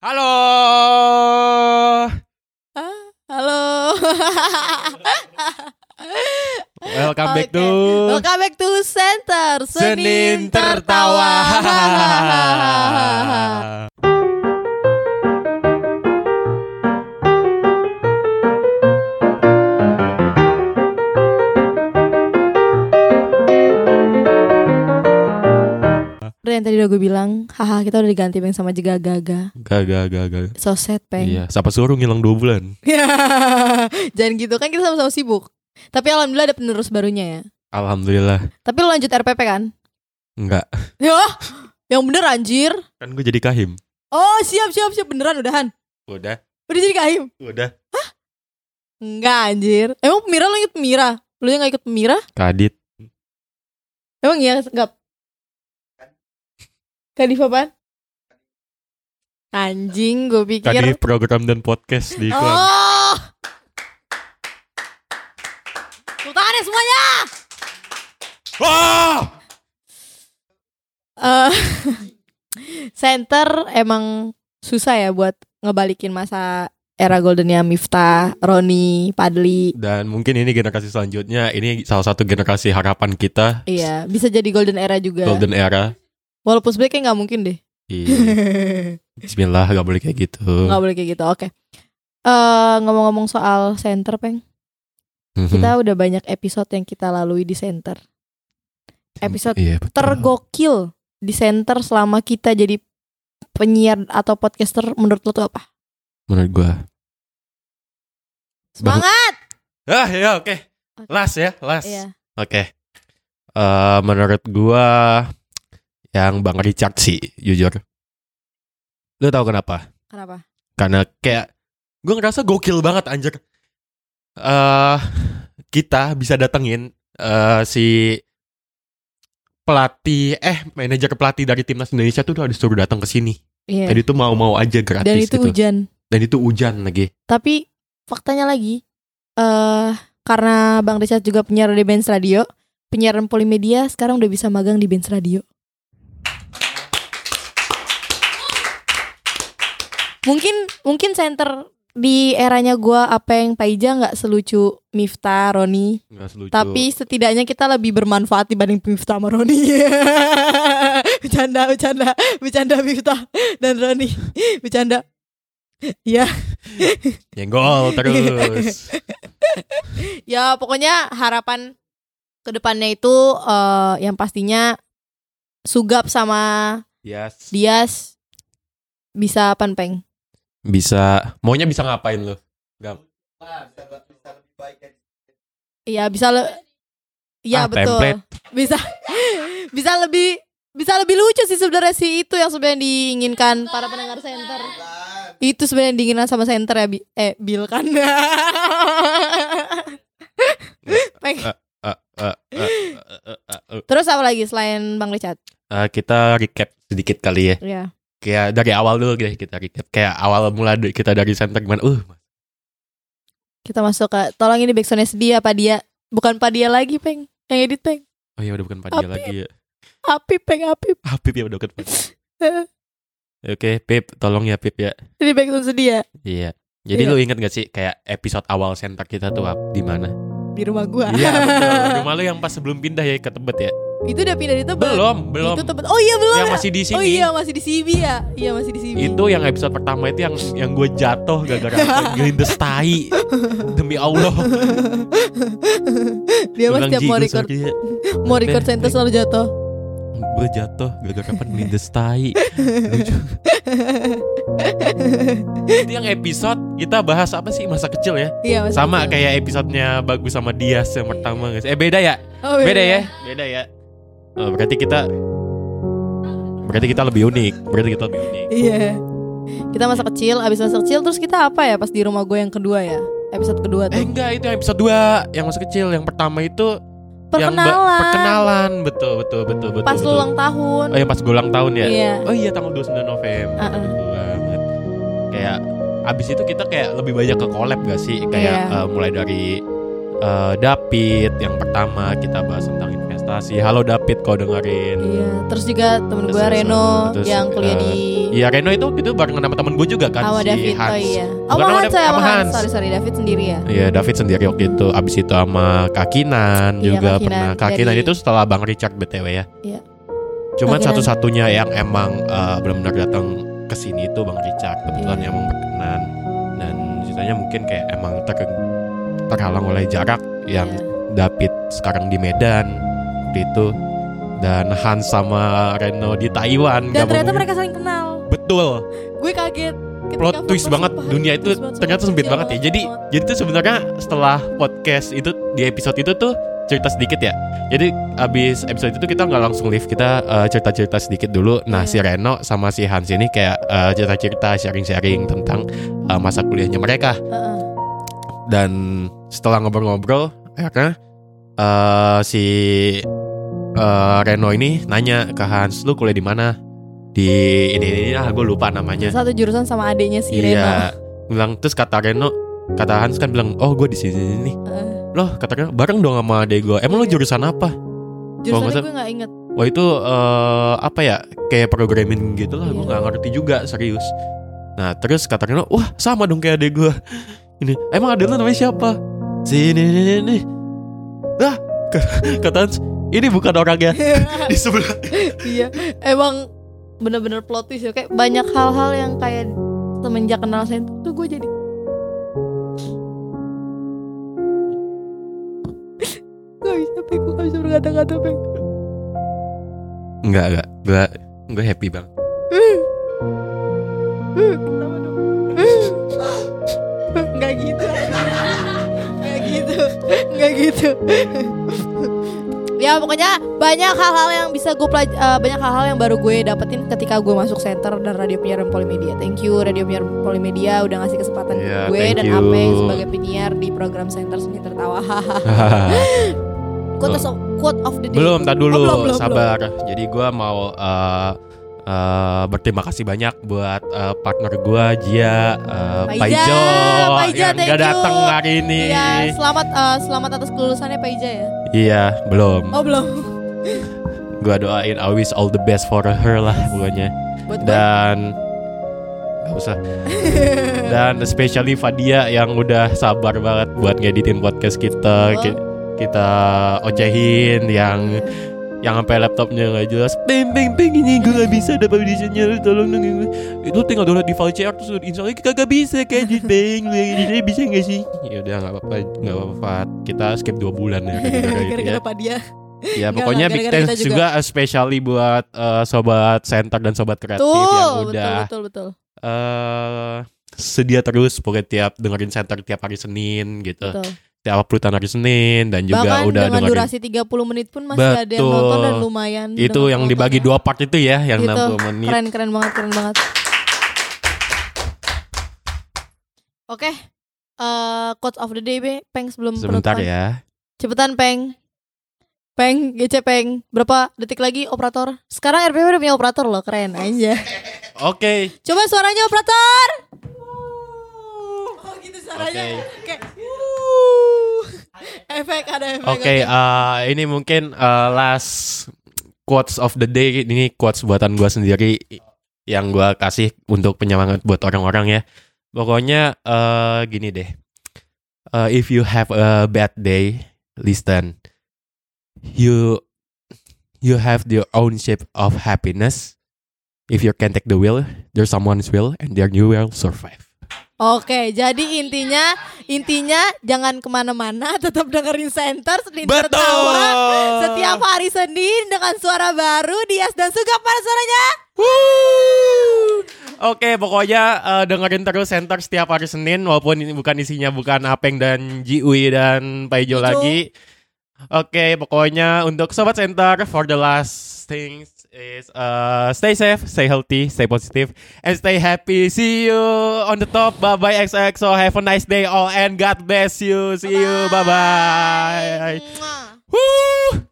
Halo. Halo. Welcome back to Welcome back to Center Senin Tertawa. Udah yang tadi udah gue bilang, haha kita udah diganti Peng sama Jega Gaga. Gak, gak, gak, gak. So sad Peng. Iya, siapa suruh ngilang dua bulan? Jangan gitu kan kita sama-sama sibuk. Tapi alhamdulillah ada penerus barunya ya. Alhamdulillah. Tapi lo lanjut RPP kan? Enggak. Ya, yang bener anjir. Kan gue jadi kahim. Oh siap siap siap beneran udahan. Udah, Udah jadi kahim? udah. Enggak anjir. Emang Mira lo ikut Mira? Lo yang gak ikut Mira? Kadit. Emang iya enggak? Kadif apaan? Anjing gue pikir Kadit program dan podcast di iklan. Oh Tepuk tangan ya semuanya Wah! Eh, Center emang susah ya buat ngebalikin masa era goldennya Miftah, Roni, Padli Dan mungkin ini generasi selanjutnya, ini salah satu generasi harapan kita, Iya bisa jadi golden era juga golden era. Walaupun sebenarnya kayak gak mungkin deh Iya. Bismillah, gak boleh kayak gitu. Gak boleh kayak gitu oke Eh, Ngomong-ngomong soal Center Peng Mhm. Kita udah banyak episode yang kita lalui di Center Episode Iya, betul. tergokil di center selama kita jadi penyiar atau podcaster menurut lo tuh apa? Menurut gua. Semangat! Ah, ya oke. Oke. Last ya, last. Iya. Oke. Eh menurut gua yang Bang Richard sih, jujur. Lu tahu kenapa? Kenapa? Karena kayak gua ngerasa gokil banget anjir. Eh kita bisa datengin eh si pelatih eh manajer pelatih dari timnas Indonesia tuh udah disuruh datang ke sini. Iya. Jadi tuh mau-mau aja gratis Dan itu gitu. hujan. Dan itu hujan lagi. Tapi faktanya lagi eh karena Bang Richard juga penyiar di Benz Radio, penyiaran Polimedia sekarang udah bisa magang di Benz Radio. Mungkin mungkin center di eranya gua Apeng Paija nggak selucu Miftah, Roni, selucu. Tapi setidaknya kita lebih bermanfaat dibanding Miftah sama Roni. bercanda, bercanda, bercanda Miftah dan Roni. Bercanda. Ya, nyenggol terus. ya pokoknya harapan ke depannya itu eh, yang pastinya Sugap sama yes. Dias bisa apa peng? Bisa, maunya bisa ngapain lu? Iya bisa le Iya Ah, betul. template. Bisa bisa lebih bisa lebih lucu sih sebenarnya sih itu yang sebenarnya diinginkan para pendengar center. Itu sebenarnya diinginkan sama center ya Bi- eh Bill kan. Terus apa lagi selain Bang Richard? Eh, kita recap sedikit kali ya. Iya. Kayak dari awal dulu deh kita recap. Kayak awal mula kita dari center gimana? Uh, Kita masuk ke tolong ini backsoundnya sedih apa dia? Bukan Pak dia lagi, Peng. Yang edit, Peng. oh iya udah bukan Padia Apip. lagi ya. Apip, Peng, Apip. Apip ya udah bukan. Oke, Pip, tolong ya Pip ya. Ini backsound sedih ya Iya. Jadi Iya. lu inget gak sih kayak episode awal center kita tuh di mana? di rumah gua. Iya betul. Rumah lu yang pas sebelum pindah ya ke Tebet ya? Itu udah pindah di Tebet. Belum, belum. Itu Tebet. Oh iya belum. Yang ya? masih di sini. Oh iya masih di CB ya. Iya masih di CB. Itu yang episode pertama itu yang yang gue jatuh gara-gara apa? gelindes tai. Demi Allah. Dia mas tiap "Ji, mau gua record ya." mau record center selalu jatuh. Gue jatuh gara-gara apa gelindes tai. Lucu. Itu yang episode kita bahas apa sih masa kecil ya? Iya masih Sama kecil. kayak episodenya bagus sama Dias yang pertama guys. Eh beda ya? oh, Beda ya? Beda ya. Oh, berarti kita Berarti kita lebih unik. Berarti kita lebih unik. Iya. Kita masa kecil, abis masa kecil terus kita apa ya pas di rumah gue yang kedua ya? Episode kedua Eh tuh. enggak, itu yang episode 2 yang masa kecil. Yang pertama itu yang Perkenalan. perkenalan. Betul, betul, betul, betul. Pas betul. ulang tahun. Oh, yang pas gue ulang tahun ya? Iya. Oh iya tanggal 29 November. Uh-uh. Betul banget. Kayak abis itu kita kayak lebih banyak ke collab gak sih? Kayak Iya. eh, mulai dari eh, David yang pertama kita bahas tentang presentasi. Halo David kau dengerin. Iya, terus juga temen gue Reno terus, yang kuliah di Iya Reno itu itu bareng sama temen gue juga kan sama si David. Hans. Oh iya. Oh, sama sama Hans sama sama Hans. Hans. Sorry, sorry, David sendiri ya. Iya David sendiri waktu itu Abis itu sama Kakinan Iya, juga Kak pernah Kinan. Kakinan Dari- itu setelah Bang Richard BTW ya Iya. Cuman satu-satunya yang emang eh, benar-benar datang ke sini itu Bang Richard Kebetulan Iya. emang berkenan Dan ceritanya mungkin kayak emang ter- terhalang oleh jarak Yang Iya. David sekarang di Medan Waktu itu Dan Hans sama Reno di Taiwan Dan Gak ternyata mereka saling kenal. Betul Gue kaget. plot twist banget sumpah, dunia itu ternyata sempit Iya banget ya. Jadi banget. jadi tuh sebenarnya setelah podcast itu di episode itu tuh cerita sedikit ya. Jadi abis episode itu kita nggak langsung live kita eh, cerita-cerita sedikit dulu. Nah Iya. si Reno sama si Hans ini kayak eh, cerita-cerita sharing-sharing tentang eh, masa kuliahnya mereka. Heeh. Dan setelah ngobrol-ngobrol akhirnya eh, si eh, Reno ini nanya ke Hans, lu kuliah di mana? Di ini ini, ini ah gue lupa namanya. Satu jurusan sama adiknya si Reno. Iya. Bilang terus kata Reno, kata Hans kan bilang, "Oh, gue di sini nih." Heeh. Loh, kata Reno, bareng dong sama adek gue. Emang lu Iya. jurusan apa? Jurusannya masa- gue gak inget. Wah, itu eh, apa ya? Kayak programming gitu lah. Gue Iya. nggak ngerti juga, serius. Nah, terus kata Reno, "Wah, sama dong kayak adek gue." Ini, emang adek lu namanya siapa? Sini ini ini. Ah, kata Hans, ini bukan orangnya di sebelah. iya. Emang bener-bener plot twist ya. Kayak banyak hal-hal yang kayak semenjak kenal saya tuh gue jadi Gak bisa peng, gue gak bisa berkata-kata peng Enggak, enggak. Gue gue happy bang. Kenapa dong? Gak gitu Gak gitu Gak gitu Ya pokoknya banyak hal-hal yang bisa gue pelaj- eh, banyak hal-hal yang baru gue dapetin ketika gue masuk center dan radio penyiaran Polimedia. Thank you radio penyiaran Polimedia udah ngasih kesempatan Iya, gue dan you. Apeng sebagai penyiar di program center seni tertawa. quote, of, quote of the day. Belum, tak dulu, Oh, belum, belum, sabar. Jadi gua mau eh, eh, berterima kasih banyak buat eh, partner gua Jia, Pak Paijo yang gak datang hari ini. Iya, selamat eh, selamat atas kelulusannya Pak Ija ya. Iya, belum. Oh belum. Gua doain wish all the best for her lah pokoknya. Buat gue. Dan gak usah. Dan especially Fadia yang udah sabar banget buat ngeditin podcast kita. Oh. Ki- Kita ocehin yang yang sampai laptopnya nggak jelas. Ping ping ping ini gue nggak bisa dapat audisinya tolong dong itu tinggal download di file CR terus insya Allah kagak bisa kayak edit ping editnya bisa nggak sih? Ya udah nggak apa-apa nggak apa-apa. Kita skip dua bulan ya gara-gara itu ya. Gara-gara Pak dia. ya pokoknya big thanks kita juga. especially buat eh, sobat center dan sobat kreatif Tuh, yang betul udah betul betul. eh sedia terus pokoknya tiap dengerin center tiap hari Senin gitu. Betul. Tiap uploadan hari Senin dan juga Bahkan udah dengan dengerin durasi 30 menit pun masih ada yang Betul. nonton dan lumayan. itu yang dibagi dua part itu ya yang Itu, 60 menit Keren keren banget keren banget. Oke. eh quotes of the day be Peng sebelum sebentar penutupan. ya Cepetan Peng. Peng, GC Peng. Berapa detik lagi operator? Sekarang RPW udah punya operator loh, keren aja. oke Coba suaranya operator. Oh gitu suaranya. Oke. Efek ada efek. Oke, eh, ini mungkin eh, last quotes of the day ini quotes buatan gua sendiri yang gua kasih untuk penyemangat buat orang-orang ya. Pokoknya eh, gini deh. Eh, if you have a bad day, listen. You you have your own shape of happiness. If you can take the wheel, there's someone's will, and then you will survive. Oke, jadi intinya intinya jangan ke mana-mana, tetap dengerin center Senin Betul. tertawa setiap hari Senin dengan suara baru Dias dan Suga pada suaranya. Wuh. Oke, pokoknya eh, dengerin terus Center setiap hari Senin walaupun ini bukan isinya bukan Apeng dan Jiwi dan Paijo Ijo. lagi. Oke, pokoknya untuk sobat Center for the last things is uh, stay safe, stay healthy, stay positive, and stay happy. See you on the top. Bye bye XXO. Have a nice day all and God bless you. See you. Bye bye. Mwah. Woo!